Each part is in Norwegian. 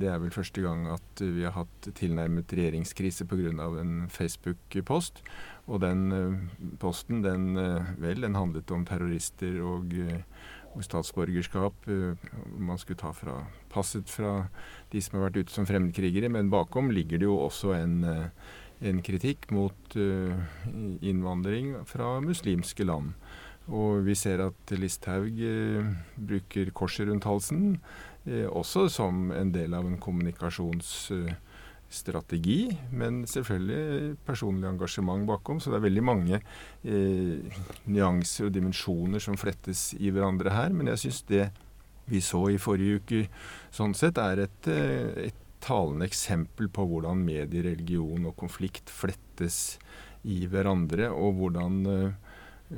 Det er vel første gang at vi har hatt tilnærmet regjeringskrise pga. en Facebook-post. Og den eh, posten, den, eh, vel, den handlet om terrorister og, eh, og statsborgerskap. Man skulle ta fra passet fra de som har vært ute som fremmedkrigere. Men bakom ligger det jo også en, en kritikk mot innvandring fra muslimske land. Og vi ser at Listhaug bruker korset rundt halsen også som en del av en kommunikasjonsstrategi, men selvfølgelig personlig engasjement bakom. Så det er veldig mange eh, nyanser og dimensjoner som flettes i hverandre her. Men jeg syns det vi så i forrige uke sånn sett er et, eh, et talende eksempel på hvordan medie, religion og konflikt flettes i hverandre, og hvordan, eh,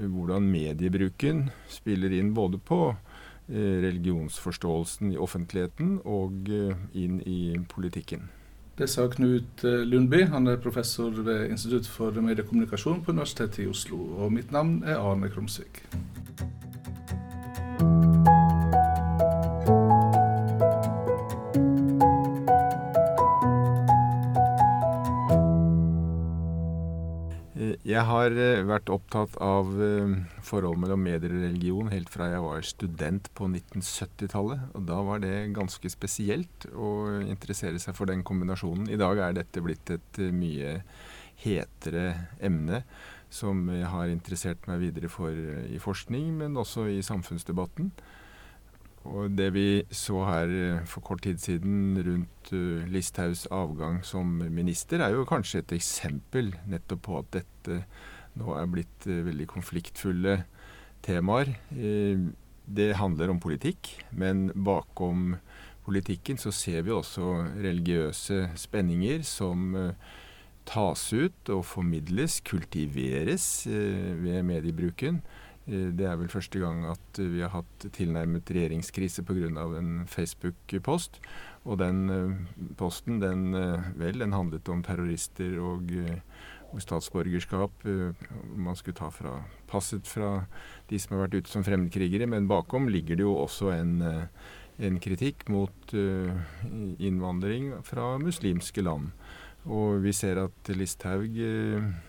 hvordan mediebruken spiller inn både på Eh, religionsforståelsen i offentligheten og eh, inn i politikken. Det sa Knut eh, Lundby. Han er professor ved Institutt for mediekommunikasjon på Universitetet i Oslo. Og mitt navn er Arne Krumsvik. Jeg har eh, vært opptatt av eh, forholdet mellom medier og religion helt fra jeg var student på 1970-tallet. Og da var det ganske spesielt å interessere seg for den kombinasjonen. I dag er dette blitt et eh, mye hetere emne som jeg har interessert meg videre for i forskning, men også i samfunnsdebatten. Og det vi så her eh, for kort tid siden rundt uh, Listhaugs avgang som minister, er jo kanskje et eksempel nettopp på at dette nå er blitt uh, veldig konfliktfulle temaer. Det handler om politikk, men bakom politikken så ser vi også religiøse spenninger som tas ut og formidles, kultiveres ved mediebruken. Eh, det er vel første gang at vi har hatt tilnærmet regjeringskrise pga. en Facebook-post. Og den eh, posten, den, eh, vel, den handlet om terrorister og, og statsborgerskap. Man skulle ta fra passet fra de som har vært ute som fremmedkrigere. Men bakom ligger det jo også en, en kritikk mot innvandring fra muslimske land. Og vi ser at Listhaug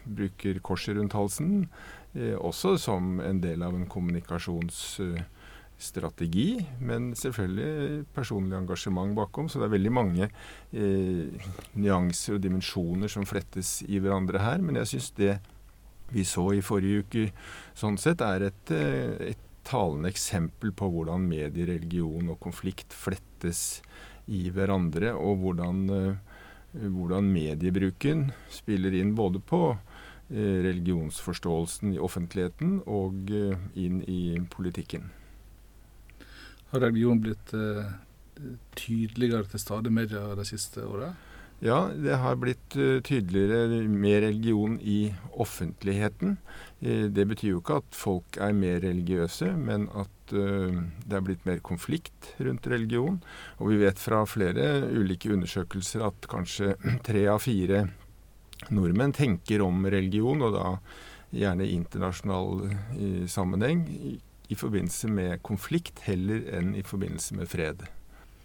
bruker korset rundt halsen også som en del av en kommunikasjonsstrategi, men selvfølgelig personlig engasjement bakom. Så det er veldig mange eh, nyanser og dimensjoner som flettes i hverandre her. Men jeg syns det vi så i forrige uke sånn sett er et, eh, et talende eksempel på hvordan medie, religion og konflikt flettes i hverandre, og hvordan, eh, hvordan mediebruken spiller inn både på Eh, religionsforståelsen i offentligheten og eh, inn i politikken. Har religion blitt uh, tydeligere til stede i media de siste åra? Ja, det har blitt tydeligere med religion i offentligheten. Det betyr jo ikke at folk er mer religiøse, men at det er blitt mer konflikt rundt religion. Og vi vet fra flere ulike undersøkelser at kanskje tre av fire nordmenn tenker om religion, og da gjerne internasjonal i sammenheng, i, i, forbindelse med konflikt heller enn i forbindelse med fred.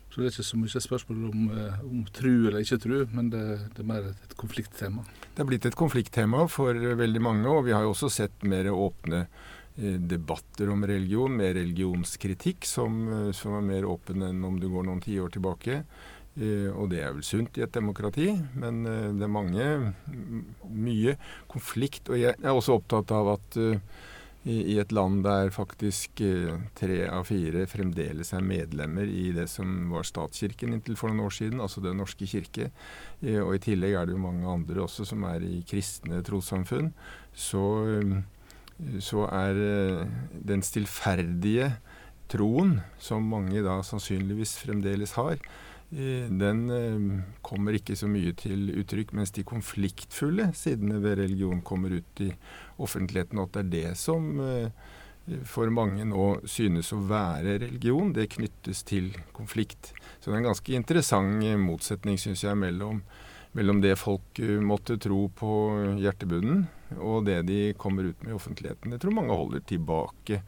Så det er ikke så mye spørsmål om, eh, om tru eller ikke tru, men det, det, er mer et konflikttema? Det er blitt et konflikttema for veldig mange, og vi har jo også sett mer åpne eh, debatter om religion, mer religionskritikk, som, eh, som er mer åpen enn om du går noen tiår tilbake. Uh, og det er vel sunt i et demokrati, men uh, det er mange, mye konflikt. Og jeg er også opptatt av at i, i, et land der faktisk tre av fire fremdeles er medlemmer i det som var statskirken inntil for noen år siden, altså Den norske kirke, og i tillegg er det jo mange andre også som er i kristne trossamfunn, så, så er den stillferdige troen, som mange da sannsynligvis fremdeles har, den eh, kommer ikke så mye til uttrykk, mens de konfliktfulle sidene ved religion kommer ut i offentligheten. At det er det som eh, for mange nå synes å være religion, det knyttes til konflikt. Så det er en ganske interessant eh, motsetning, syns jeg, mellom, mellom, det folk måtte tro på hjertebunnen, og det de kommer ut med i offentligheten. Jeg tror mange holder tilbake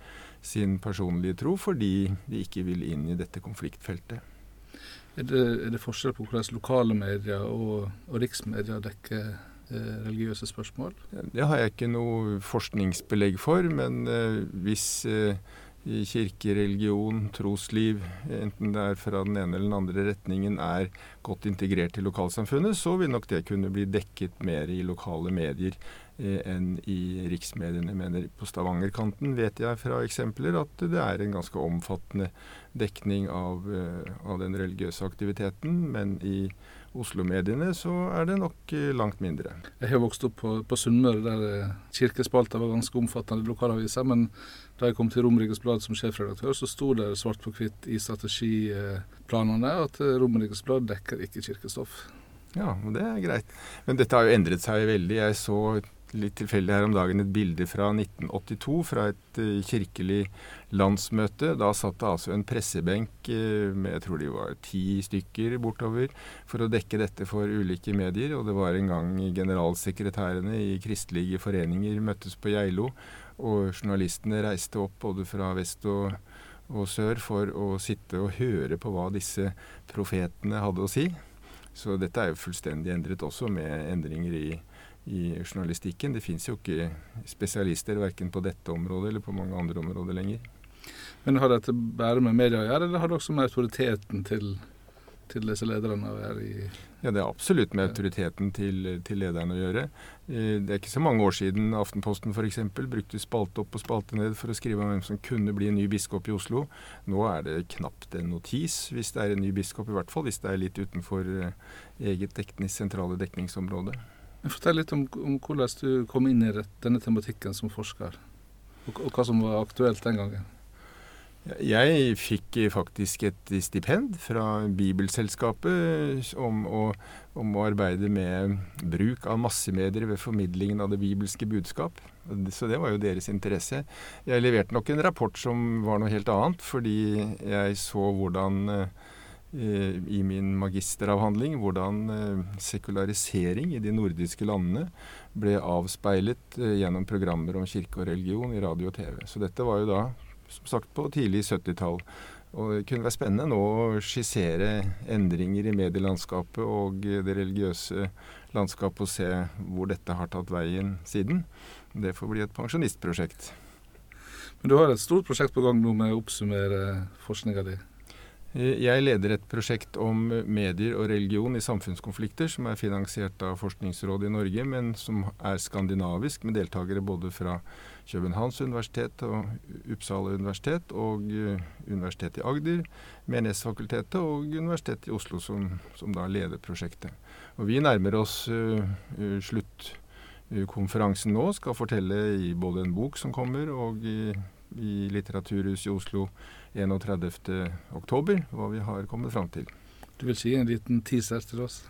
sin personlige tro fordi de ikke vil inn i dette konfliktfeltet. Er det, er det forskjell på hvordan lokale medier og, og riksmedier dekker eh, religiøse spørsmål? Det har jeg ikke noe forskningsbelegg for, men eh, hvis eh, kirke, religion, trosliv, enten det er fra den ene eller den andre retningen, er godt integrert i lokalsamfunnet, så vil nok det kunne bli dekket mer i lokale medier enn i riksmediene. mener På Stavanger-kanten vet jeg fra eksempler at det er en ganske omfattende dekning av, eh, av den religiøse aktiviteten, men i Oslo-mediene så er det nok eh, langt mindre. Jeg har vokst opp på, på Sunnmøre, der eh, kirkespalta var ganske omfattende lokalaviser. Men da jeg kom til Romerikes Blad som sjefredaktør, så sto det svart på hvitt i strategiplanene at eh, Romerikes Blad dekker ikke kirkestoff. Ja, det er greit. Men dette har jo endret seg veldig. Jeg så litt tilfeldig her om dagen et bilde fra 1982 fra et uh, kirkelig landsmøte. Da satt det altså en pressebenk uh, med jeg tror de var ti stykker bortover for å dekke dette for ulike medier. Og det var en gang generalsekretærene i kristelige foreninger møttes på Geilo. Og journalistene reiste opp både fra vest og, og sør for å sitte og høre på hva disse profetene hadde å si. Så dette er jo fullstendig endret også, med endringer i i journalistikken. Det fins jo ikke spesialister verken på dette området eller på mange andre områder lenger. Men Har dette bare med media å gjøre, eller har det også med autoriteten til, til disse lederne å gjøre? ja, Det er absolutt med autoriteten til, til lederne å gjøre. Eh, det er ikke så mange år siden Aftenposten f.eks. brukte spalte opp og spalte ned for å skrive om hvem som kunne bli en ny biskop i Oslo. Nå er det knapt en notis hvis det er en ny biskop, i hvert fall hvis det er litt utenfor eh, eget dekning, sentrale dekningsområde. Fortell litt om, om, hvordan du kom inn i denne tematikken som forsker, og, og hva som var aktuelt den gangen. Jeg fikk faktisk et stipend fra Bibelselskapet om å, om å, arbeide med bruk av massemedier ved formidlingen av det bibelske budskap. Så det var jo deres interesse. Jeg leverte nok en rapport som var noe helt annet, fordi jeg så hvordan Eh, i min magisteravhandling hvordan eh, sekularisering i de nordiske landene ble avspeilet eh, gjennom programmer om kirke og religion i radio og TV. Så dette var jo da, som sagt, på tidlig 70-tall. Og det kunne være spennende nå å skissere endringer i medielandskapet og det religiøse landskapet og se hvor dette har tatt veien siden. Det får bli et pensjonistprosjekt. Men du har et stort prosjekt på gang nå med å oppsummere forskninga di? Jeg leder et prosjekt om medier og religion i samfunnskonflikter, som er finansiert av Forskningsrådet i Norge, men som er skandinavisk, med deltakere både fra Københavns universitet og Uppsala universitet, og uh, Universitetet i Agder, Menighetsfakultetet og Universitetet i Oslo, som, som, da leder prosjektet. Og Vi nærmer oss uh, uh, sluttkonferansen nå, skal fortelle i både en bok som kommer, og i, i Litteraturhuset i Oslo 31.10, hva vi har kommet fram til. Du vil si en liten teaser til oss?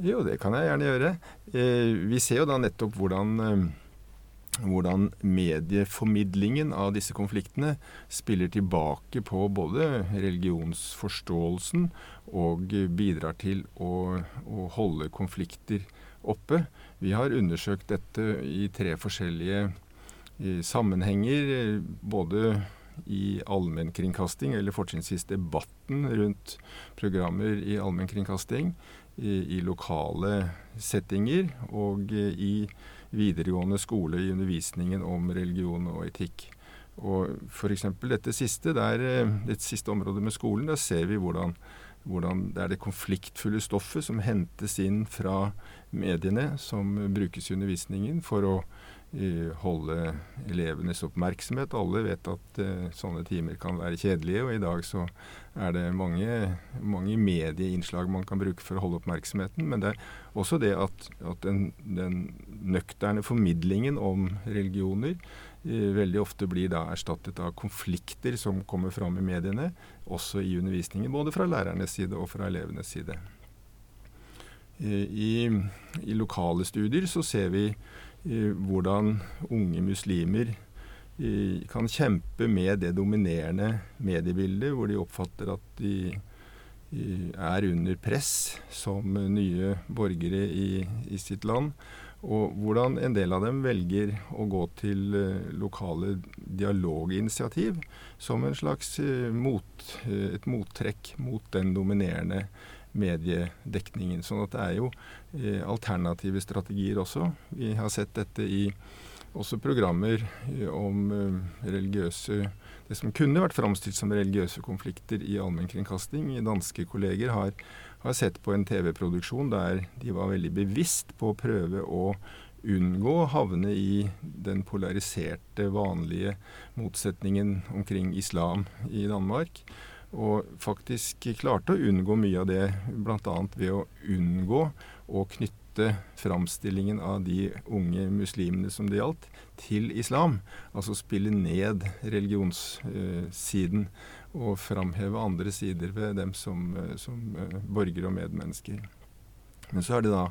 Jo, det kan jeg gjerne gjøre. Eh, vi ser jo da nettopp hvordan, eh, hvordan medieformidlingen av disse konfliktene spiller tilbake på både religionsforståelsen og bidrar til å, å holde konflikter oppe. Vi har undersøkt dette i tre forskjellige sammenhenger. både i allmennkringkasting, eller fortrinnsvis debatten rundt programmer i allmennkringkasting, i, i, lokale settinger og i videregående skole i undervisningen om religion og etikk. Og F.eks. dette siste, der, det siste området med skolen, der ser vi hvordan, hvordan det er det konfliktfulle stoffet som hentes inn fra mediene, som brukes i undervisningen for å holde elevenes oppmerksomhet. Alle vet at uh, sånne timer kan være kjedelige, og i dag så er det mange, mange, medieinnslag man kan bruke for å holde oppmerksomheten. Men det er også det at, at den, den, nøkterne formidlingen om religioner uh, veldig ofte blir da erstattet av konflikter som kommer fram i mediene, også i undervisningen. Både fra lærernes side og fra elevenes side. Uh, I, I lokale studier så ser vi hvordan unge muslimer kan kjempe med det dominerende mediebildet, hvor de oppfatter at de er under press som nye borgere i, i sitt land. Og hvordan en del av dem velger å gå til uh, lokale dialoginitiativ som en slags uh, mot, uh, et mottrekk mot den dominerende mediedekningen. Sånn at det er jo alternative strategier også. Vi har sett dette i også programmer om religiøse Det som kunne vært framstilt som religiøse konflikter i allmennkringkasting. Danske kolleger har har sett på en TV-produksjon der de var veldig bevisst på å prøve å unngå å havne i den polariserte, vanlige motsetningen omkring islam i Danmark. Og faktisk klarte å unngå mye av det, bl.a. ved å unngå å knytte framstillingen av de unge muslimene som det gjaldt, til islam. Altså spille ned religionssiden. Og framheve andre sider ved dem som, eh, som uh, borgere og medmennesker. Men så er det da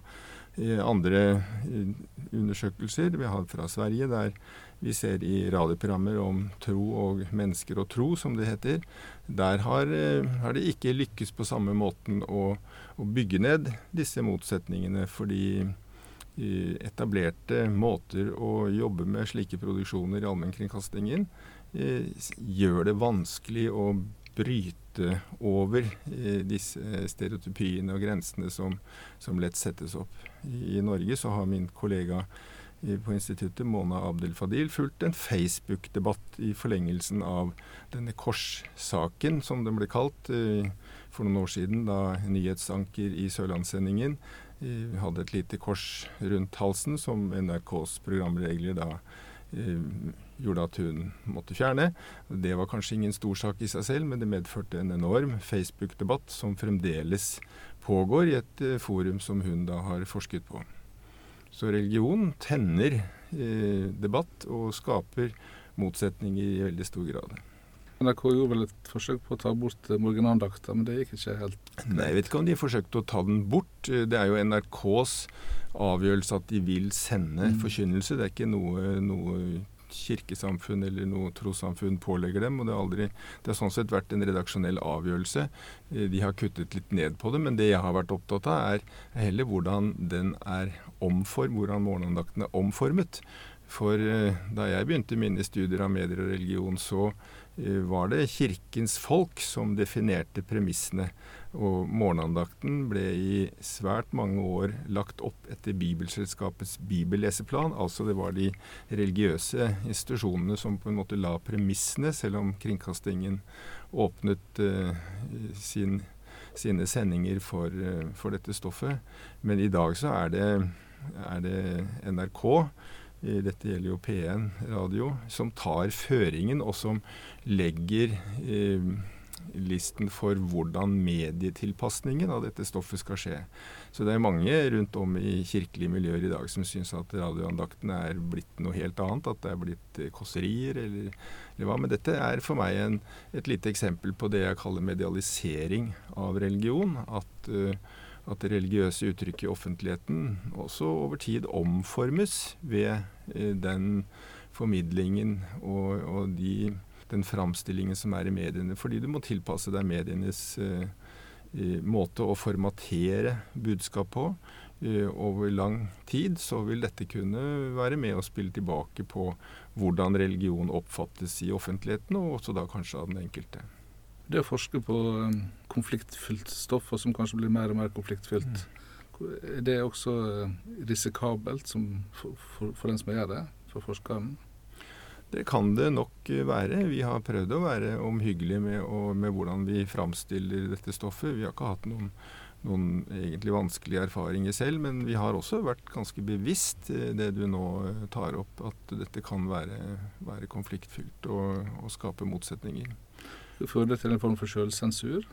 andre uh, undersøkelser vi har fra Sverige, der vi ser i radioprogrammer om tro og mennesker og tro, som det heter. Der har, har det ikke lykkes på samme måten å, å bygge ned disse motsetningene, fordi etablerte måter å jobbe med slike produksjoner i allmennkringkastingen Eh, gjør det vanskelig å bryte over eh, disse stereotypiene og grensene som, som lett settes opp. I, Norge så har min kollega på instituttet, Mona Abdel Fadil, fulgt en Facebook-debatt i forlengelsen av denne korssaken, som den ble kalt eh, for noen år siden, da nyhetsanker i Sørlandssendingen eh, hadde et lite kors rundt halsen, som NRKs programregler da eh, gjorde at hun måtte fjerne. Det var kanskje ingen stor sak i seg selv, men det medførte en enorm Facebook-debatt som fremdeles pågår i et uh, forum som hun da har forsket på. Så religion tenner eh, debatt og skaper motsetninger i veldig stor grad. NRK gjorde vel et forsøk på å ta bort morgenandakta, men det gikk ikke helt Nei, Jeg vet ikke om de forsøkte å ta den bort. Det er jo NRKs avgjørelse at de vil sende mm. forkynnelse. Det er ikke noe, noe kirkesamfunn eller noe trossamfunn pålegger dem. og Det aldri, det har sånn sett vært en redaksjonell avgjørelse. Eh, de har kuttet litt ned på det, men det jeg har vært opptatt av, er heller hvordan den er omform, hvordan morgenandakten er omformet. For eh, da jeg begynte mine studier av medier og religion, så eh, var det kirkens folk som definerte premissene og morgenandakten ble i svært mange år lagt opp etter Bibelselskapets bibelleseplan. Altså det var de religiøse institusjonene som på en måte la premissene, selv om kringkastingen åpnet uh, sin, sine sendinger for, for, dette stoffet. Men i dag så er det, er det NRK dette gjelder jo P1 radio, som tar føringen, og som legger eh, listen for hvordan medietilpasningen av dette stoffet skal skje. Så det er mange rundt om i kirkelige miljøer i dag som syns at radioandakten er blitt noe helt annet. At det er blitt eh, kåserier eller, eller, hva. Men dette er for meg en, et lite eksempel på det jeg kaller medialisering av religion. At, uh, at det religiøse uttrykket i offentligheten også over tid omformes ved uh, den formidlingen og, og de den framstillingen som er i mediene. Fordi du må tilpasse deg medienes uh, måte å formatere budskap på. Uh, over lang tid så vil dette kunne være med å spille tilbake på hvordan religion oppfattes i offentligheten, og også da kanskje av den enkelte. Det å forske på um, konfliktfylt stoff, og som kanskje blir mer og mer konfliktfylt, mm. er det også risikabelt for, for, for den som gjør det, for forskeren? Det kan det nok være. Vi har prøvd å være omhyggelige med, med hvordan vi framstiller dette stoffet. Vi har ikke hatt noen, noen, egentlig vanskelige erfaringer selv, men vi har også vært ganske bevisst eh, det du nå eh, tar opp, at dette kan være, være konfliktfylt og, og skape motsetninger. Fører det til en form for sjølsensur?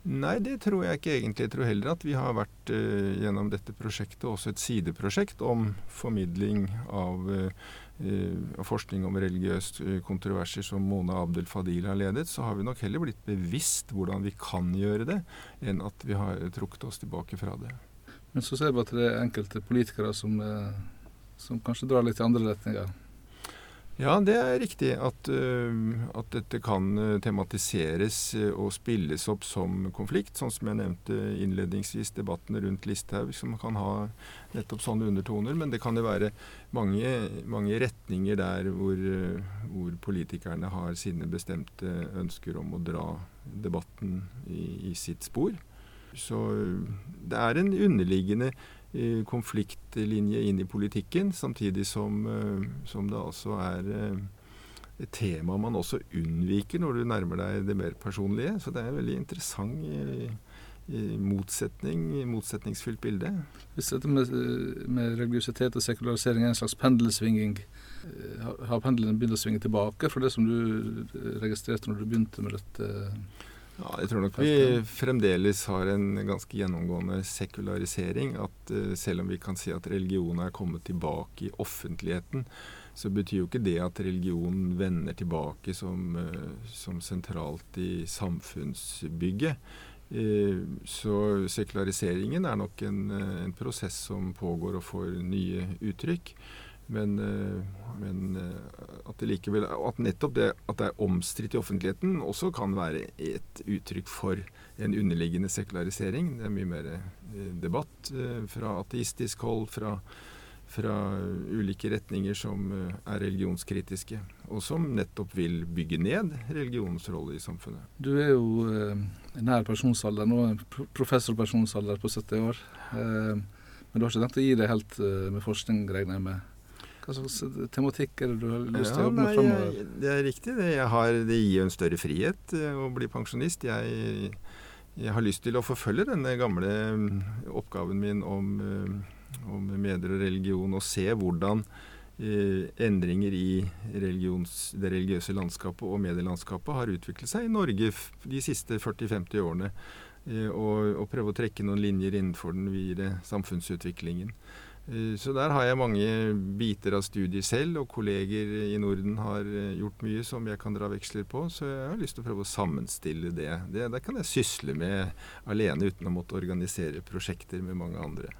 Nei, det tror jeg ikke egentlig. Jeg tror heller at vi har vært uh, gjennom dette prosjektet også et sideprosjekt om formidling av uh, uh, forskning om religiøse kontroverser som Mona Abdel Fadil har ledet. Så har vi nok heller blitt bevisst hvordan vi kan gjøre det, enn at vi har trukket oss tilbake fra det. Men så ser vi at det er enkelte politikere som, som kanskje drar litt i andre retninger. Ja, det er riktig at, uh, at dette kan uh, tematiseres uh, og spilles opp som konflikt. Sånn som jeg nevnte innledningsvis, debattene rundt Listhaug, som kan ha nettopp sånne undertoner. Men det kan jo være mange, mange retninger der hvor, hvor, politikerne har sine bestemte ønsker om å dra debatten i, i sitt spor. Så det er en underliggende konfliktlinje inn i politikken, samtidig som, eh, som det altså er eh, et tema man også unnviker når du nærmer deg det mer personlige. Så det er en veldig interessant motsetning, motsetningsfylt bilde. Hvis dette med, med religiøsitet og sekularisering er en slags pendelsvinging, eh, har pendelen begynt å svinge tilbake fra det som du registrerte når du begynte med dette? Ja, jeg tror nok vi fremdeles har en ganske gjennomgående sekularisering. At uh, selv om vi kan si at religion er kommet tilbake i offentligheten, så betyr jo ikke det at religion vender tilbake som, uh, som sentralt i samfunnsbygget. Uh, så sekulariseringen er nok en, en prosess som pågår og får nye uttrykk. Men, eh, men eh, at det likevel At nettopp det at det er omstridt i offentligheten, også kan være et uttrykk for en underliggende sekularisering. Det er mye mer eh, debatt fra ateistisk hold, fra, fra ulike retninger som er religionskritiske, og som nettopp vil bygge ned religionens rolle i samfunnet. Du er jo nær pensjonsalder nå, professorpensjonsalder på 70 år. Men du har ikke tenkt å gi deg helt med forskning, regner jeg med? Hva slags tematikk er det du har lyst til ja, å jobbe med fremover? Det er riktig. Det, har, det gir en større frihet eh, å bli pensjonist. Jeg, jeg, har lyst til å forfølge denne gamle mm, oppgaven min om, eh, om medier og religion, og se hvordan eh, endringer i religions, det religiøse landskapet og medielandskapet har utviklet seg i Norge de siste 40-50 årene. Og, og, prøve å trekke noen linjer innenfor den videre samfunnsutviklingen. Eh, så der har jeg mange biter av studiet selv, og kolleger i Norden har eh, gjort mye som jeg kan dra veksler på. Så jeg har lyst til å prøve å sammenstille det. Det, det kan jeg sysle med alene uten å måtte organisere prosjekter med mange andre.